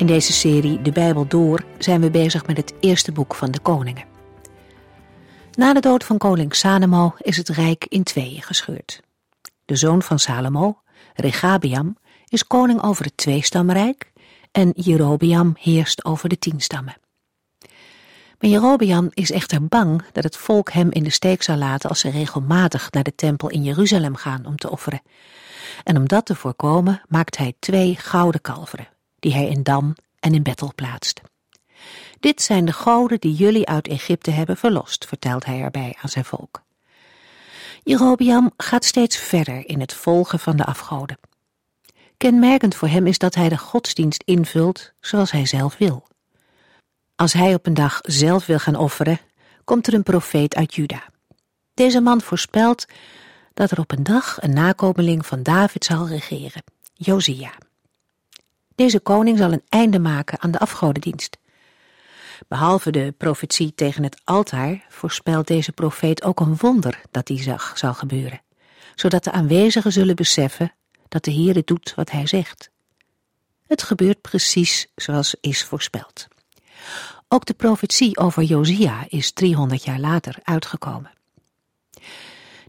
In deze serie De Bijbel Door zijn we bezig met het eerste boek van de Koningen. Na de dood van koning Salomo is het rijk in tweeën gescheurd. De zoon van Salomo, Regabiam, is koning over het tweestamrijk en Jerobeam heerst over de tien stammen. Maar Jerobeam is echter bang dat het volk hem in de steek zal laten als ze regelmatig naar de tempel in Jeruzalem gaan om te offeren. En om dat te voorkomen maakt hij twee gouden kalveren die hij in Dan en in Bethel plaatst. Dit zijn de goden die jullie uit Egypte hebben verlost, vertelt hij erbij aan zijn volk. Jerobiam gaat steeds verder in het volgen van de afgoden. Kenmerkend voor hem is dat hij de godsdienst invult zoals hij zelf wil. Als hij op een dag zelf wil gaan offeren, komt er een profeet uit Juda. Deze man voorspelt dat er op een dag een nakomeling van David zal regeren, Josia. Deze koning zal een einde maken aan de afgodendienst. Behalve de profetie tegen het altaar voorspelt deze profeet ook een wonder dat die zag zal gebeuren, zodat de aanwezigen zullen beseffen dat de Heere doet wat hij zegt. Het gebeurt precies zoals is voorspeld. Ook de profetie over Josia is 300 jaar later uitgekomen.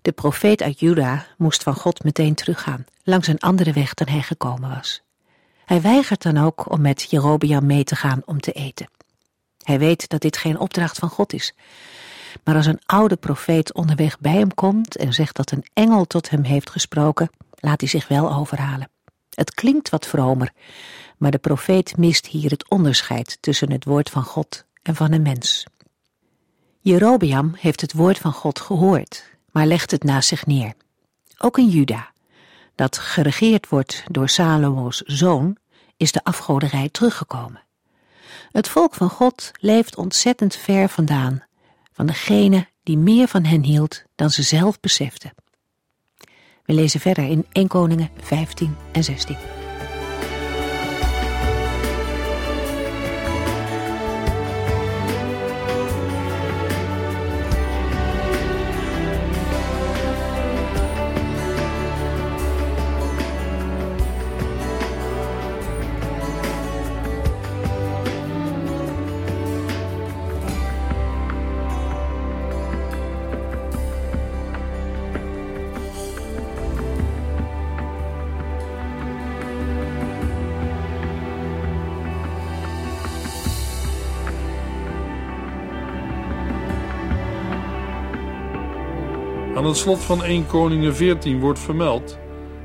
De profeet uit Juda moest van God meteen teruggaan, langs een andere weg dan hij gekomen was. Hij weigert dan ook om met Jerobeam mee te gaan om te eten. Hij weet dat dit geen opdracht van God is. Maar als een oude profeet onderweg bij hem komt en zegt dat een engel tot hem heeft gesproken, laat hij zich wel overhalen. Het klinkt wat vromer, maar de profeet mist hier het onderscheid tussen het woord van God en van een mens. Jerobeam heeft het woord van God gehoord, maar legt het naast zich neer. Ook in Juda, dat geregeerd wordt door Salomo's zoon, is de afgoderij teruggekomen. Het volk van God leeft ontzettend ver vandaan, van degene die meer van hen hield dan ze zelf beseften. We lezen verder in 1 Koningen 15 en 16. Slot van 1 Koningen 14 wordt vermeld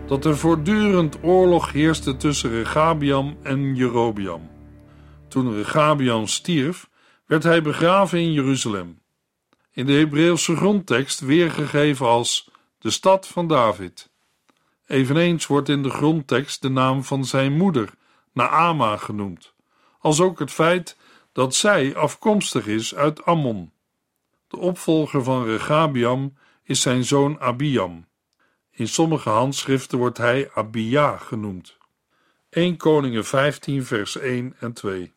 dat er voortdurend oorlog heerste tussen Regabiam en Jerobiam. Toen Regabiam stierf, werd hij begraven in Jeruzalem. In de Hebreeuwse grondtekst weergegeven als de stad van David. Eveneens wordt in de grondtekst de naam van zijn moeder, Naama, genoemd, als ook het feit dat zij afkomstig is uit Ammon. De opvolger van Regabiam is zijn zoon Abiam. In sommige handschriften wordt hij Abia genoemd. 1 Koningen 15 vers 1 en 2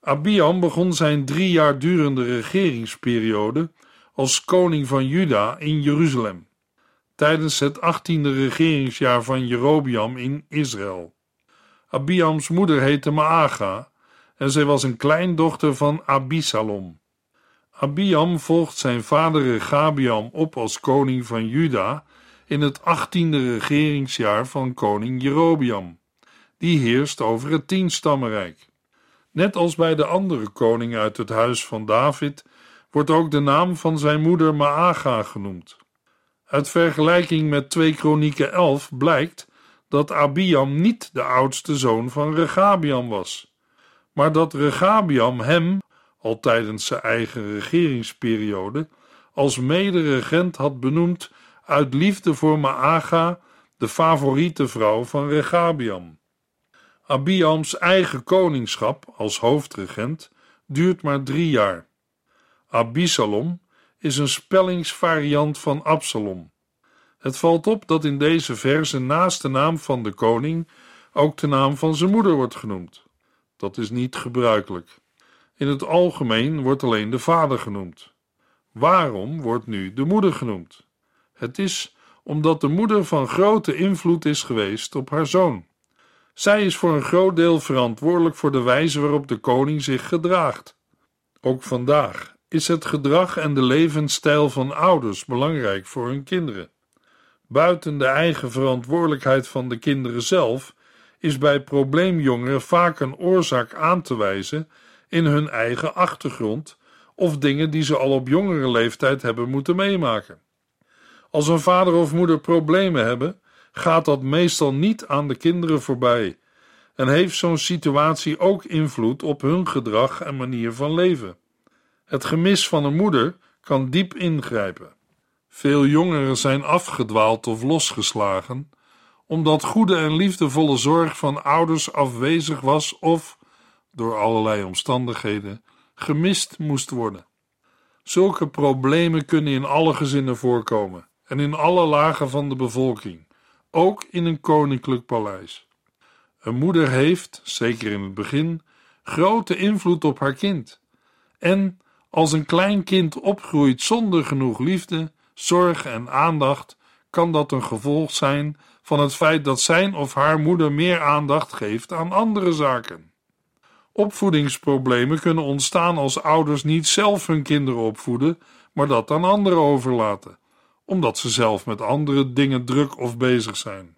Abiam begon zijn drie jaar durende regeringsperiode als koning van Juda in Jeruzalem, tijdens het achttiende regeringsjaar van Jerobiam in Israël. Abiams moeder heette Maaga en zij was een kleindochter van Abisalom. Abiam volgt zijn vader Regabiam op als koning van Juda in het achttiende regeringsjaar van koning Jerobiam. Die heerst over het tienstammenrijk. Net als bij de andere koningen uit het huis van David wordt ook de naam van zijn moeder Maaga genoemd. Uit vergelijking met 2 Kronieken 11 blijkt dat Abiam niet de oudste zoon van Regabiam was, maar dat Regabiam hem al tijdens zijn eigen regeringsperiode, als mederegent had benoemd uit liefde voor Maaga, de favoriete vrouw van Regabiam. Abiams eigen koningschap als hoofdregent duurt maar drie jaar. Abisalom is een spellingsvariant van Absalom. Het valt op dat in deze verse naast de naam van de koning ook de naam van zijn moeder wordt genoemd. Dat is niet gebruikelijk. In het algemeen wordt alleen de vader genoemd. Waarom wordt nu de moeder genoemd? Het is omdat de moeder van grote invloed is geweest op haar zoon. Zij is voor een groot deel verantwoordelijk voor de wijze waarop de koning zich gedraagt. Ook vandaag is het gedrag en de levensstijl van ouders belangrijk voor hun kinderen. Buiten de eigen verantwoordelijkheid van de kinderen zelf is bij probleemjongeren vaak een oorzaak aan te wijzen in hun eigen achtergrond of dingen die ze al op jongere leeftijd hebben moeten meemaken. Als een vader of moeder problemen hebben, gaat dat meestal niet aan de kinderen voorbij en heeft zo'n situatie ook invloed op hun gedrag en manier van leven. Het gemis van een moeder kan diep ingrijpen. Veel jongeren zijn afgedwaald of losgeslagen omdat goede en liefdevolle zorg van ouders afwezig was of, door allerlei omstandigheden, gemist moest worden. Zulke problemen kunnen in alle gezinnen voorkomen en in alle lagen van de bevolking, ook in een koninklijk paleis. Een moeder heeft, zeker in het begin, grote invloed op haar kind. En als een klein kind opgroeit zonder genoeg liefde, zorg en aandacht, kan dat een gevolg zijn van het feit dat zijn of haar moeder meer aandacht geeft aan andere zaken. Opvoedingsproblemen kunnen ontstaan als ouders niet zelf hun kinderen opvoeden, maar dat aan anderen overlaten, omdat ze zelf met andere dingen druk of bezig zijn.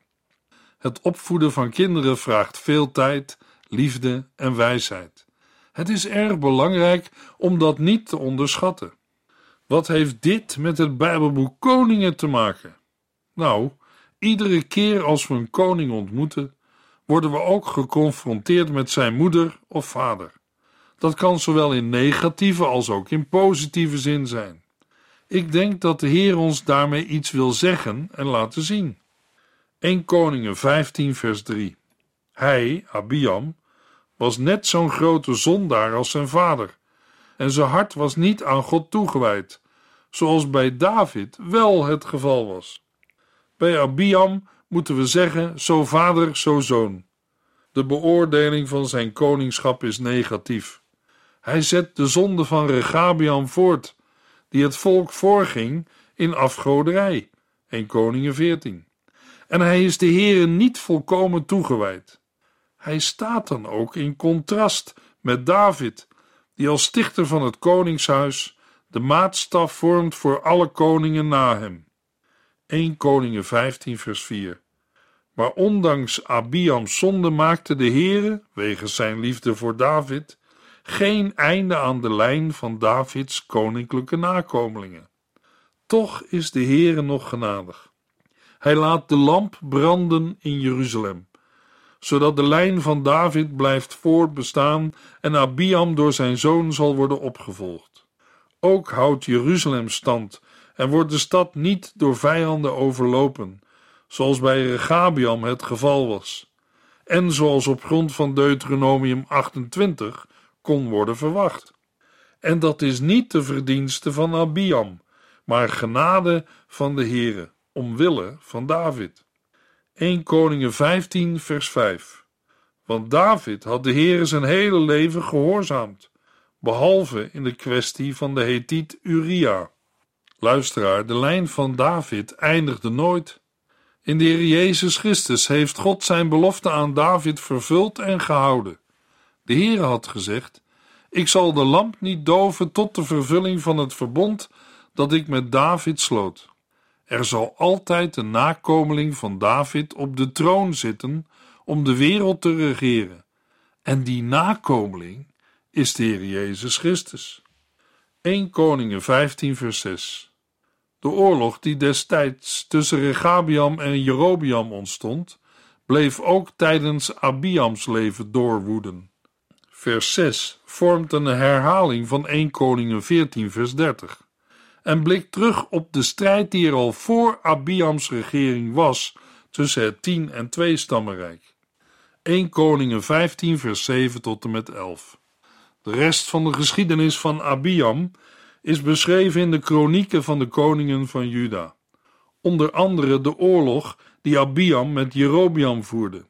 Het opvoeden van kinderen vraagt veel tijd, liefde en wijsheid. Het is erg belangrijk om dat niet te onderschatten. Wat heeft dit met het Bijbelboek Koningen te maken? Nou, iedere keer als we een koning ontmoeten, worden we ook geconfronteerd met zijn moeder of vader. Dat kan zowel in negatieve als ook in positieve zin zijn. Ik denk dat de Heer ons daarmee iets wil zeggen en laten zien. 1 Koningen 15 vers 3 Hij, Abiam, was net zo'n grote zondaar als zijn vader, en zijn hart was niet aan God toegewijd, zoals bij David wel het geval was. Bij Abiam moeten we zeggen: zo vader, zo zoon. De beoordeling van zijn koningschap is negatief. Hij zet de zonde van Regabiam voort, die het volk voorging in afgoderij. 1 Koningen 14. En hij is de Heere niet volkomen toegewijd. Hij staat dan ook in contrast met David, die als stichter van het koningshuis de maatstaf vormt voor alle koningen na hem. 1 Koningen 15 vers 4 Maar ondanks Abiams zonde maakte de Heere, wegens zijn liefde voor David, geen einde aan de lijn van Davids koninklijke nakomelingen. Toch is de Heere nog genadig. Hij laat de lamp branden in Jeruzalem, zodat de lijn van David blijft voortbestaan en Abiam door zijn zoon zal worden opgevolgd. Ook houdt Jeruzalem stand en wordt de stad niet door vijanden overlopen, zoals bij Regabiam het geval was, en zoals op grond van Deuteronomium 28 kon worden verwacht. En dat is niet de verdienste van Abiam, maar genade van de Heere, omwille van David. 1 Koningen 15 vers 5 Want David had de Heere zijn hele leven gehoorzaamd, behalve in de kwestie van de Hethiet Uria. Luisteraar, de lijn van David eindigde nooit. In de Heer Jezus Christus heeft God zijn belofte aan David vervuld en gehouden. De Heer had gezegd: Ik zal de lamp niet doven tot de vervulling van het verbond dat ik met David sloot. Er zal altijd een nakomeling van David op de troon zitten om de wereld te regeren. En die nakomeling is de Heer Jezus Christus. 1 Koningen 15 vers 6 De oorlog die destijds tussen Regabiam en Jerobiam ontstond, bleef ook tijdens Abiams leven doorwoeden. Vers 6 vormt een herhaling van 1 Koningen 14 vers 30 en blikt terug op de strijd die er al voor Abiams regering was tussen het tien en twee stammenrijk. 1 Koningen 15 vers 7 tot en met 11. De rest van de geschiedenis van Abiam is beschreven in de kronieken van de koningen van Juda. Onder andere de oorlog die Abiam met Jerobiam voerde.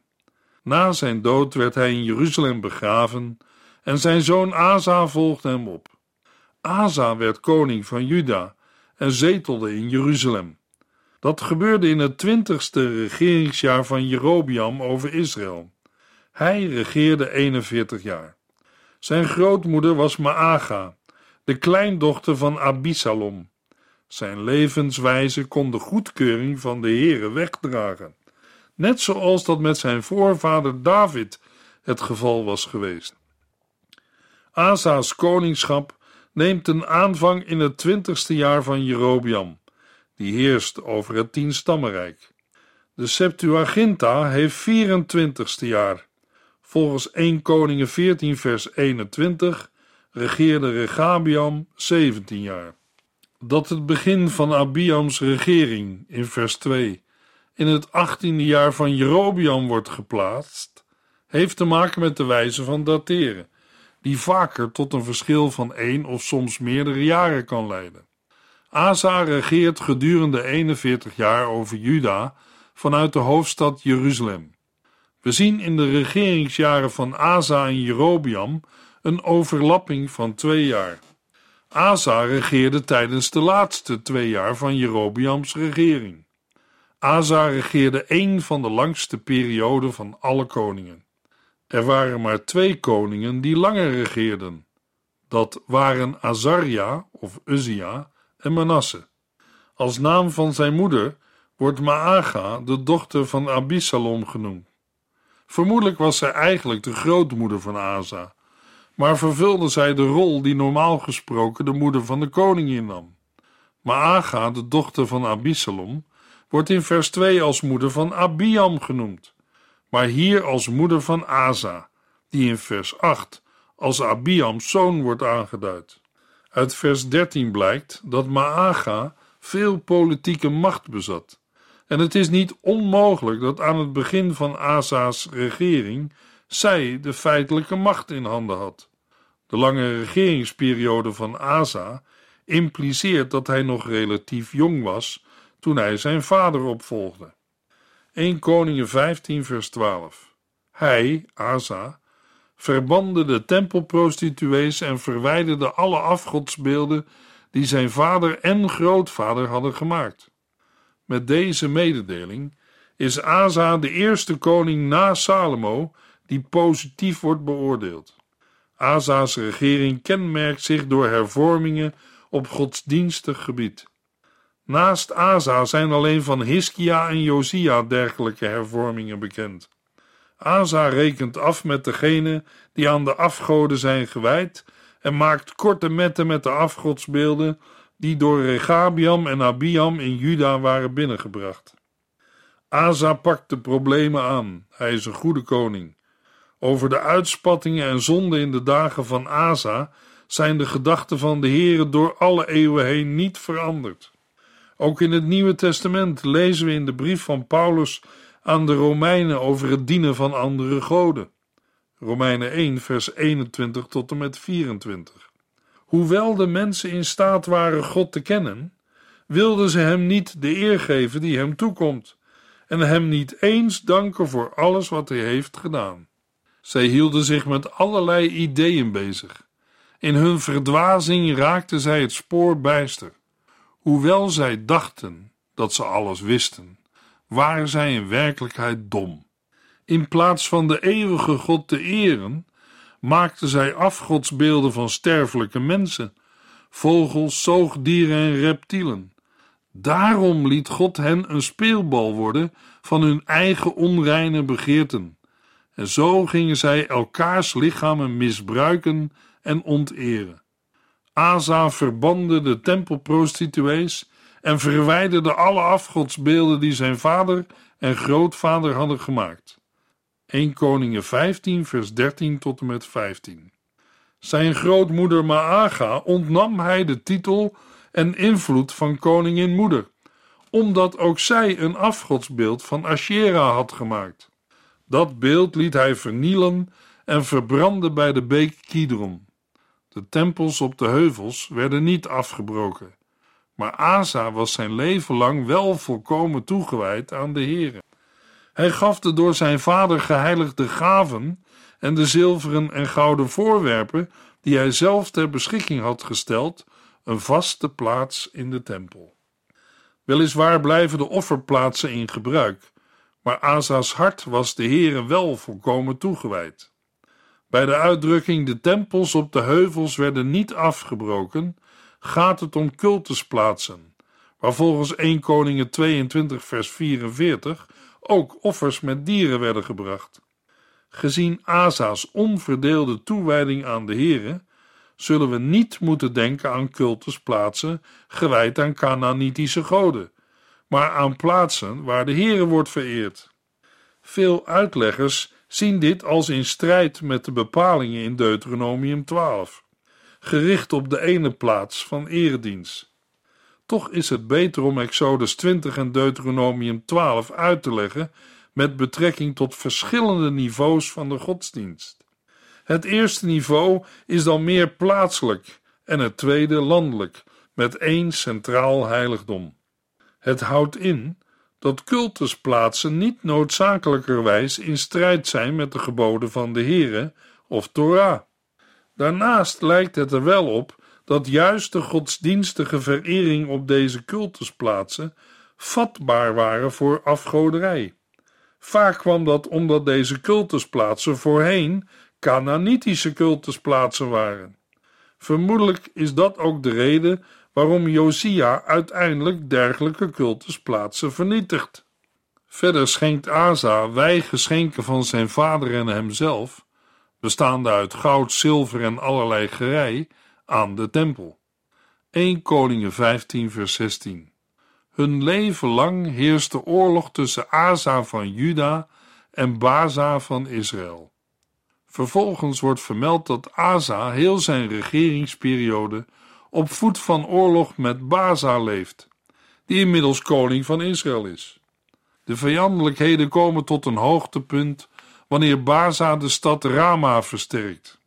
Na zijn dood werd hij in Jeruzalem begraven en zijn zoon Asa volgde hem op. Asa werd koning van Juda en zetelde in Jeruzalem. Dat gebeurde in het twintigste regeringsjaar van Jerobiam over Israël. Hij regeerde 41 jaar. Zijn grootmoeder was Maaga, de kleindochter van Abisalom. Zijn levenswijze kon de goedkeuring van de Heere wegdragen, net zoals dat met zijn voorvader David het geval was geweest. Asa's koningschap neemt een aanvang in het twintigste jaar van Jerobiam, die heerst over het tienstammenrijk. De Septuaginta heeft 24ste jaar. Volgens 1 Koningen 14 vers 21 regeerde Regabiam 17 jaar. Dat het begin van Abiams regering in vers 2 in het 18e jaar van Jerobiam wordt geplaatst, heeft te maken met de wijze van dateren, die vaker tot een verschil van één of soms meerdere jaren kan leiden. Asa regeert gedurende 41 jaar over Juda vanuit de hoofdstad Jeruzalem. We zien in de regeringsjaren van Asa en Jerobiam een overlapping van twee jaar. Asa regeerde tijdens de laatste twee jaar van Jerobiams regering. Asa regeerde één van de langste perioden van alle koningen. Er waren maar twee koningen die langer regeerden. Dat waren Azaria of Uzia en Manasse. Als naam van zijn moeder wordt Maaga de dochter van Abisalom genoemd. Vermoedelijk was zij eigenlijk de grootmoeder van Asa, maar vervulde zij de rol die normaal gesproken de moeder van de koning innam. Maaga, de dochter van Abisalom, wordt in vers 2 als moeder van Abiam genoemd, maar hier als moeder van Asa, die in vers 8 als Abiams zoon wordt aangeduid. Uit vers 13 blijkt dat Maaga veel politieke macht bezat. En het is niet onmogelijk dat aan het begin van Asa's regering zij de feitelijke macht in handen had. De lange regeringsperiode van Asa impliceert dat hij nog relatief jong was toen hij zijn vader opvolgde. 1 Koningen 15 vers 12 Hij, Asa, verbande de tempelprostituees en verwijderde alle afgodsbeelden die zijn vader en grootvader hadden gemaakt. Met deze mededeling is Asa de eerste koning na Salomo die positief wordt beoordeeld. Asa's regering kenmerkt zich door hervormingen op godsdienstig gebied. Naast Asa zijn alleen van Hiskia en Josia dergelijke hervormingen bekend. Asa rekent af met degenen die aan de afgoden zijn gewijd en maakt korte metten met de afgodsbeelden die door Regabiam en Abiam in Juda waren binnengebracht. Asa pakt de problemen aan, hij is een goede koning. Over de uitspattingen en zonden in de dagen van Asa zijn de gedachten van de Heere door alle eeuwen heen niet veranderd. Ook in het Nieuwe Testament lezen we in de brief van Paulus aan de Romeinen over het dienen van andere goden. Romeinen 1, vers 21 tot en met 24. Hoewel de mensen in staat waren God te kennen, wilden ze hem niet de eer geven die hem toekomt en hem niet eens danken voor alles wat hij heeft gedaan. Zij hielden zich met allerlei ideeën bezig. In hun verdwazing raakten zij het spoor bijster. Hoewel zij dachten dat ze alles wisten, waren zij in werkelijkheid dom. In plaats van de eeuwige God te eren, maakten zij afgodsbeelden van sterfelijke mensen, vogels, zoogdieren en reptielen. Daarom liet God hen een speelbal worden van hun eigen onreine begeerten. En zo gingen zij elkaars lichamen misbruiken en onteren. Asa verbande de tempelprostituees en verwijderde alle afgodsbeelden die zijn vader en grootvader hadden gemaakt. 1 Koningen 15 vers 13 tot en met 15. Zijn grootmoeder Maaga ontnam hij de titel en invloed van koningin moeder, omdat ook zij een afgodsbeeld van Asherah had gemaakt. Dat beeld liet hij vernielen en verbranden bij de beek Kidron. De tempels op de heuvels werden niet afgebroken, maar Asa was zijn leven lang wel volkomen toegewijd aan de Heere. Hij gaf de door zijn vader geheiligde gaven en de zilveren en gouden voorwerpen die hij zelf ter beschikking had gesteld, een vaste plaats in de tempel. Weliswaar blijven de offerplaatsen in gebruik, maar Asa's hart was de Heere wel volkomen toegewijd. Bij de uitdrukking de tempels op de heuvels werden niet afgebroken, gaat het om cultusplaatsen, waar volgens 1 Koningen 22 vers 44 ook offers met dieren werden gebracht. Gezien Asa's onverdeelde toewijding aan de Heere, zullen we niet moeten denken aan cultusplaatsen gewijd aan Canaanitische goden, maar aan plaatsen waar de Heere wordt vereerd. Veel uitleggers zien dit als in strijd met de bepalingen in Deuteronomium 12, gericht op de ene plaats van eredienst. Toch is het beter om Exodus 20 en Deuteronomium 12 uit te leggen met betrekking tot verschillende niveaus van de godsdienst. Het eerste niveau is dan meer plaatselijk en het tweede landelijk, met één centraal heiligdom. Het houdt in dat cultusplaatsen niet noodzakelijkerwijs in strijd zijn met de geboden van de Here of Torah. Daarnaast lijkt het er wel op dat juist de godsdienstige verering op deze cultusplaatsen vatbaar waren voor afgoderij. Vaak kwam dat omdat deze cultusplaatsen voorheen Canaanitische cultusplaatsen waren. Vermoedelijk is dat ook de reden waarom Josia uiteindelijk dergelijke cultusplaatsen vernietigt. Verder schenkt Asa geschenken van zijn vader en hemzelf, bestaande uit goud, zilver en allerlei gerei, aan de tempel. 1 Koningen 15 vers 16 Hun leven lang heerste oorlog tussen Asa van Juda en Baza van Israël. Vervolgens wordt vermeld dat Asa heel zijn regeringsperiode op voet van oorlog met Baza leeft, die inmiddels koning van Israël is. De vijandelijkheden komen tot een hoogtepunt wanneer Baza de stad Rama versterkt.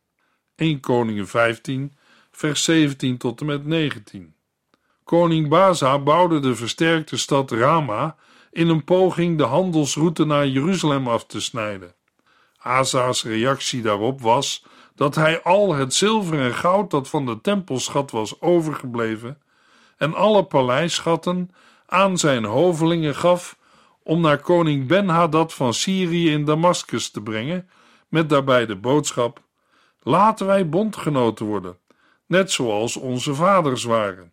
1 Koningen 15, vers 17 tot en met 19. Koning Baza bouwde de versterkte stad Rama in een poging de handelsroute naar Jeruzalem af te snijden. Asa's reactie daarop was dat hij al het zilver en goud dat van de tempelschat was overgebleven en alle paleisschatten aan zijn hovelingen gaf om naar koning Ben-Hadad van Syrië in Damascus te brengen, met daarbij de boodschap: Laten wij bondgenoten worden, net zoals onze vaders waren.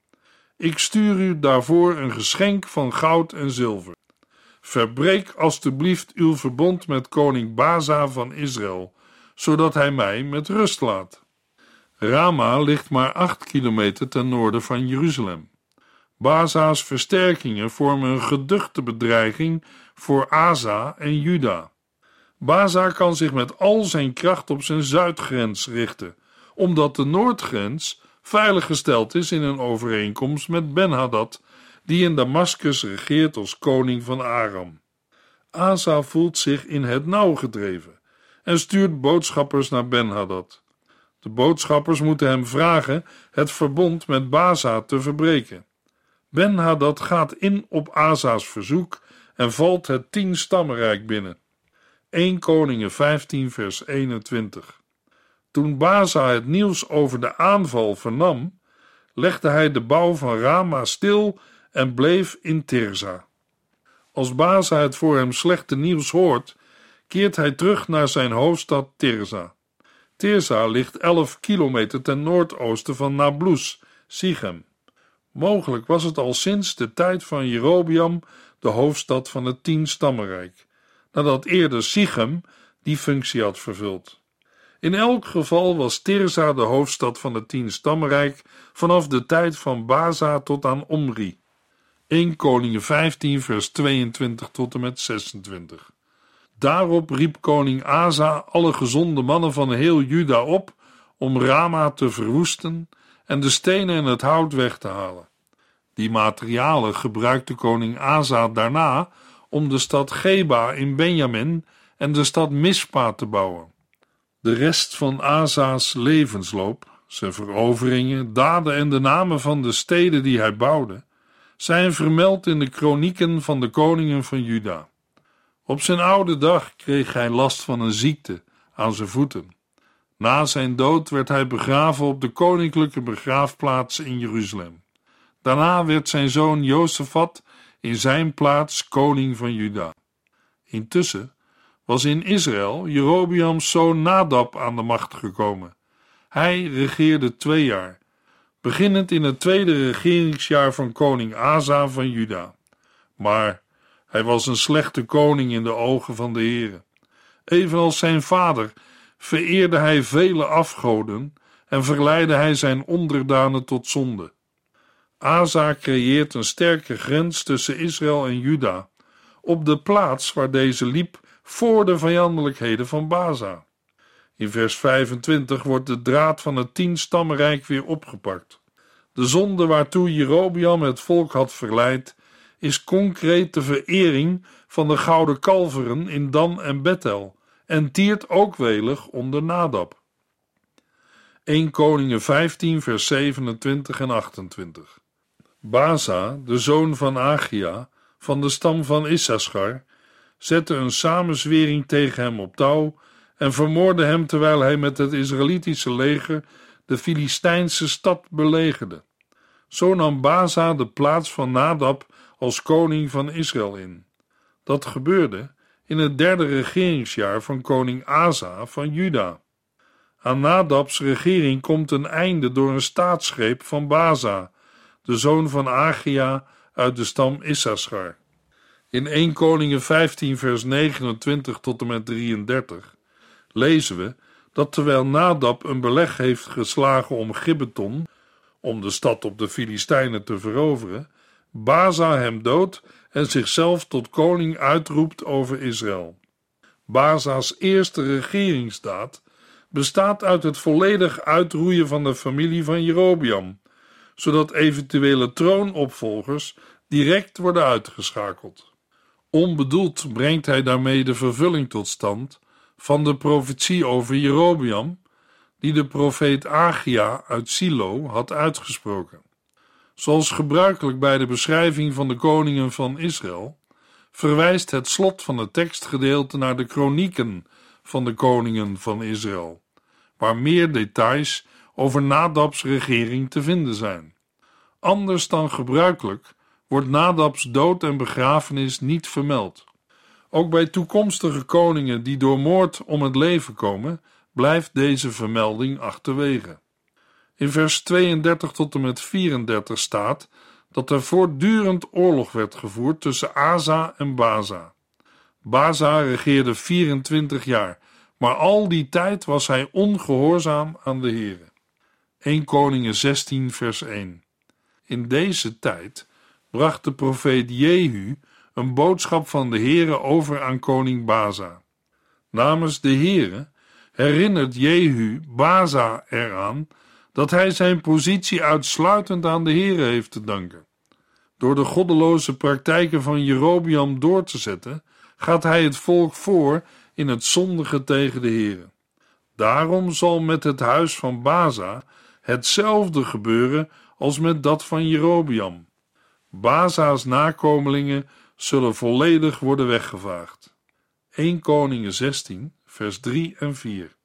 Ik stuur u daarvoor een geschenk van goud en zilver. Verbreek alstublieft uw verbond met koning Baza van Israël, zodat hij mij met rust laat. Rama ligt maar acht kilometer ten noorden van Jeruzalem. Baza's versterkingen vormen een geduchte bedreiging voor Asa en Juda. Baza kan zich met al zijn kracht op zijn zuidgrens richten, omdat de noordgrens veiliggesteld is in een overeenkomst met Ben-Hadad die in Damascus regeert als koning van Aram. Asa voelt zich in het nauw gedreven en stuurt boodschappers naar Ben-Hadad. De boodschappers moeten hem vragen het verbond met Baza te verbreken. Ben-Hadad gaat in op Asa's verzoek en valt het tien stammenrijk binnen. 1 Koningen 15 vers 21 Toen Baza het nieuws over de aanval vernam, legde hij de bouw van Rama stil en bleef in Tirza. Als Baza het voor hem slechte nieuws hoort, keert hij terug naar zijn hoofdstad Tirza. Tirza ligt 11 kilometer ten noordoosten van Nablus, Sichem. Mogelijk was het al sinds de tijd van Jerobiam de hoofdstad van het tien-stammenrijk, nadat eerder Sichem die functie had vervuld. In elk geval was Tirza de hoofdstad van het tien-stammenrijk vanaf de tijd van Baza tot aan Omri. 1 Koningen 15 vers 22 tot en met 26. Daarop riep koning Asa alle gezonde mannen van heel Juda op om Rama te verwoesten en de stenen en het hout weg te halen. Die materialen gebruikte koning Asa daarna om de stad Geba in Benjamin en de stad Mispa te bouwen. De rest van Asa's levensloop, zijn veroveringen, daden en de namen van de steden die hij bouwde, zijn vermeld in de kronieken van de koningen van Juda. Op zijn oude dag kreeg hij last van een ziekte aan zijn voeten. Na zijn dood werd hij begraven op de koninklijke begraafplaats in Jeruzalem. Daarna werd zijn zoon Jozefat in zijn plaats koning van Juda. Intussen was in Israël Jerobiams zoon Nadab aan de macht gekomen. Hij regeerde twee jaar, beginnend in het tweede regeringsjaar van koning Asa van Juda. Maar hij was een slechte koning in de ogen van de Heere. Evenals zijn vader vereerde hij vele afgoden en verleidde hij zijn onderdanen tot zonde. Asa creëert een sterke grens tussen Israël en Juda, op de plaats waar deze liep voor de vijandelijkheden van Baza. In vers 25 wordt de draad van het tienstammenrijk weer opgepakt. De zonde waartoe Jerobiam het volk had verleid, is concreet de verering van de gouden kalveren in Dan en Bethel en tiert ook welig onder Nadab. 1 Koningen 15 vers 27 en 28 Baza, de zoon van Agia, van de stam van Issachar, zette een samenzwering tegen hem op touw en vermoordde hem terwijl hij met het Israëlitische leger de Filistijnse stad belegerde. Zo nam Baza de plaats van Nadab als koning van Israël in. Dat gebeurde in het derde regeringsjaar van koning Asa van Juda. Aan Nadabs regering komt een einde door een staatsgreep van Baza, de zoon van Agia uit de stam Issachar. In 1 Koningen 15 vers 29 tot en met 33 lezen we dat terwijl Nadab een beleg heeft geslagen om Gibbeton, om de stad op de Filistijnen te veroveren, Baza hem doodt en zichzelf tot koning uitroept over Israël. Baza's eerste regeringsdaad bestaat uit het volledig uitroeien van de familie van Jerobiam, zodat eventuele troonopvolgers direct worden uitgeschakeld. Onbedoeld brengt hij daarmee de vervulling tot stand van de profetie over Jerobiam, die de profeet Agia uit Silo had uitgesproken. Zoals gebruikelijk bij de beschrijving van de koningen van Israël, verwijst het slot van het tekstgedeelte naar de kronieken van de koningen van Israël, waar meer details over Nadabs regering te vinden zijn. Anders dan gebruikelijk wordt Nadabs dood en begrafenis niet vermeld. Ook bij toekomstige koningen die door moord om het leven komen, blijft deze vermelding achterwege. In vers 32 tot en met 34 staat dat er voortdurend oorlog werd gevoerd tussen Asa en Baza. Baza regeerde 24 jaar, maar al die tijd was hij ongehoorzaam aan de Heere. 1 Koningen 16 vers 1 In deze tijd bracht de profeet Jehu een boodschap van de Heere over aan koning Baza. Namens de Heere herinnert Jehu Baza eraan dat hij zijn positie uitsluitend aan de Heere heeft te danken. Door de goddeloze praktijken van Jerobiam door te zetten, gaat hij het volk voor in het zondige tegen de Heere. Daarom zal met het huis van Baza hetzelfde gebeuren als met dat van Jerobiam. Baza's nakomelingen zullen volledig worden weggevaagd. 1 Koningen 16, vers 3 en 4.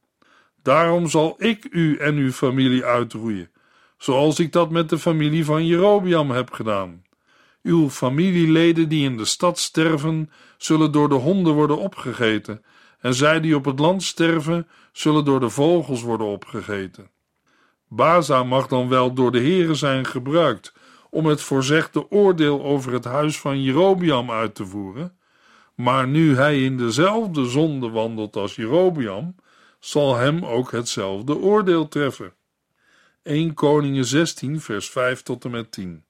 Daarom zal ik u en uw familie uitroeien, zoals ik dat met de familie van Jerobiam heb gedaan. Uw familieleden die in de stad sterven, zullen door de honden worden opgegeten, en zij die op het land sterven, zullen door de vogels worden opgegeten. Baza mag dan wel door de heren zijn gebruikt om het voorzegde oordeel over het huis van Jerobiam uit te voeren, maar nu hij in dezelfde zonde wandelt als Jerobiam, zal hem ook hetzelfde oordeel treffen. 1 Koningen 16 vers 5 tot en met 10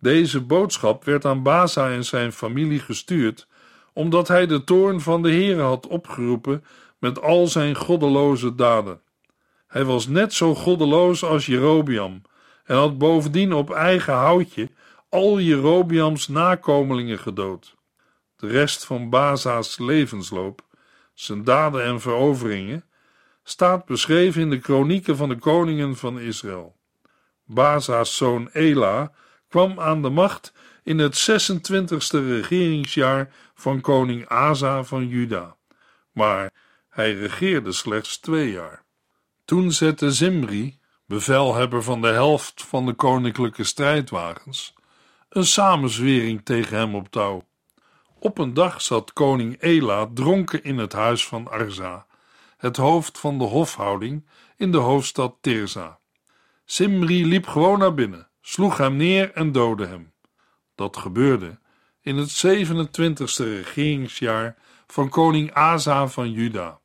Deze boodschap werd aan Baza en zijn familie gestuurd, omdat hij de toorn van de Heere had opgeroepen met al zijn goddeloze daden. Hij was net zo goddeloos als Jerobiam en had bovendien op eigen houtje al Jerobiams nakomelingen gedood. De rest van Baza's levensloop zijn daden en veroveringen, staat beschreven in de kronieken van de koningen van Israël. Baza's zoon Ela kwam aan de macht in het 26e regeringsjaar van koning Asa van Juda, maar hij regeerde slechts twee jaar. Toen zette Zimri, bevelhebber van de helft van de koninklijke strijdwagens, een samenzwering tegen hem op touw. Op een dag zat koning Ela dronken in het huis van Arza, het hoofd van de hofhouding in de hoofdstad Tirza. Simri liep gewoon naar binnen, sloeg hem neer en doodde hem. Dat gebeurde in het 27e regeringsjaar van koning Asa van Juda.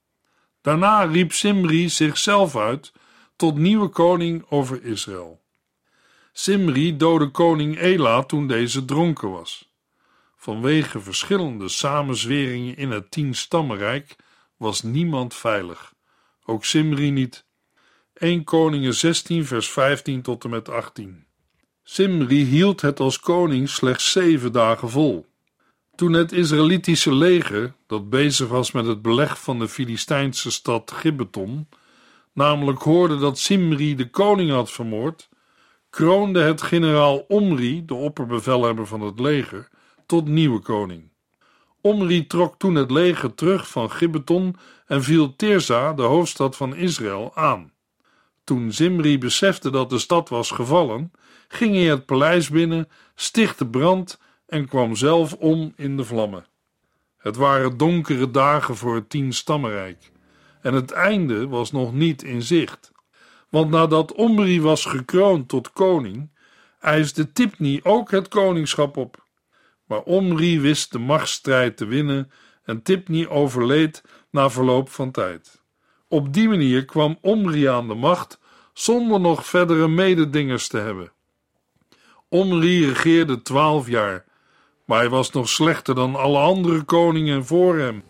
Daarna riep Simri zichzelf uit tot nieuwe koning over Israël. Simri doodde koning Ela toen deze dronken was. Vanwege verschillende samenzweringen in het tien-stammenrijk was niemand veilig, ook Simri niet. 1 Koningen 16 vers 15 tot en met 18 Simri hield het als koning slechts zeven dagen vol. Toen het Israëlitische leger, dat bezig was met het beleg van de Filistijnse stad Gibbeton, namelijk hoorde dat Simri de koning had vermoord, kroonde het generaal Omri, de opperbevelhebber van het leger, tot nieuwe koning. Omri trok toen het leger terug van Gibbeton en viel Tirza, de hoofdstad van Israël, aan. Toen Zimri besefte dat de stad was gevallen, ging hij het paleis binnen, stichtte brand en kwam zelf om in de vlammen. Het waren donkere dagen voor het tien-stammenrijk en het einde was nog niet in zicht. Want nadat Omri was gekroond tot koning, eiste Tipni ook het koningschap op. Maar Omri wist de machtsstrijd te winnen en Tipni overleed na verloop van tijd. Op die manier kwam Omri aan de macht zonder nog verdere mededingers te hebben. Omri regeerde twaalf jaar, maar hij was nog slechter dan alle andere koningen voor hem.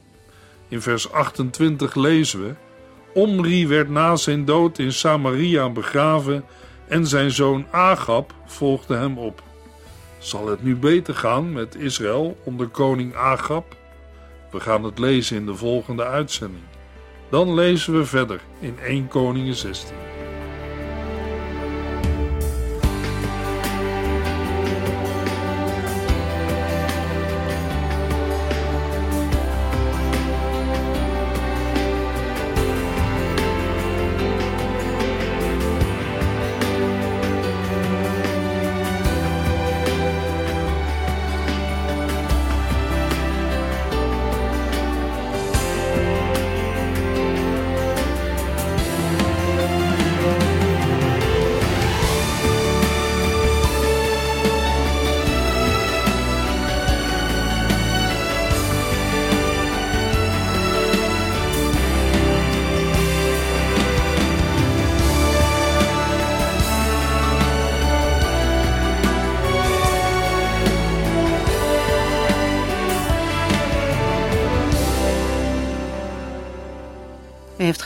In vers 28 lezen we: Omri werd na zijn dood in Samaria begraven en zijn zoon Agab volgde hem op. Zal het nu beter gaan met Israël onder koning Agab? We gaan het lezen in de volgende uitzending. Dan lezen we verder in 1 Koningen 16.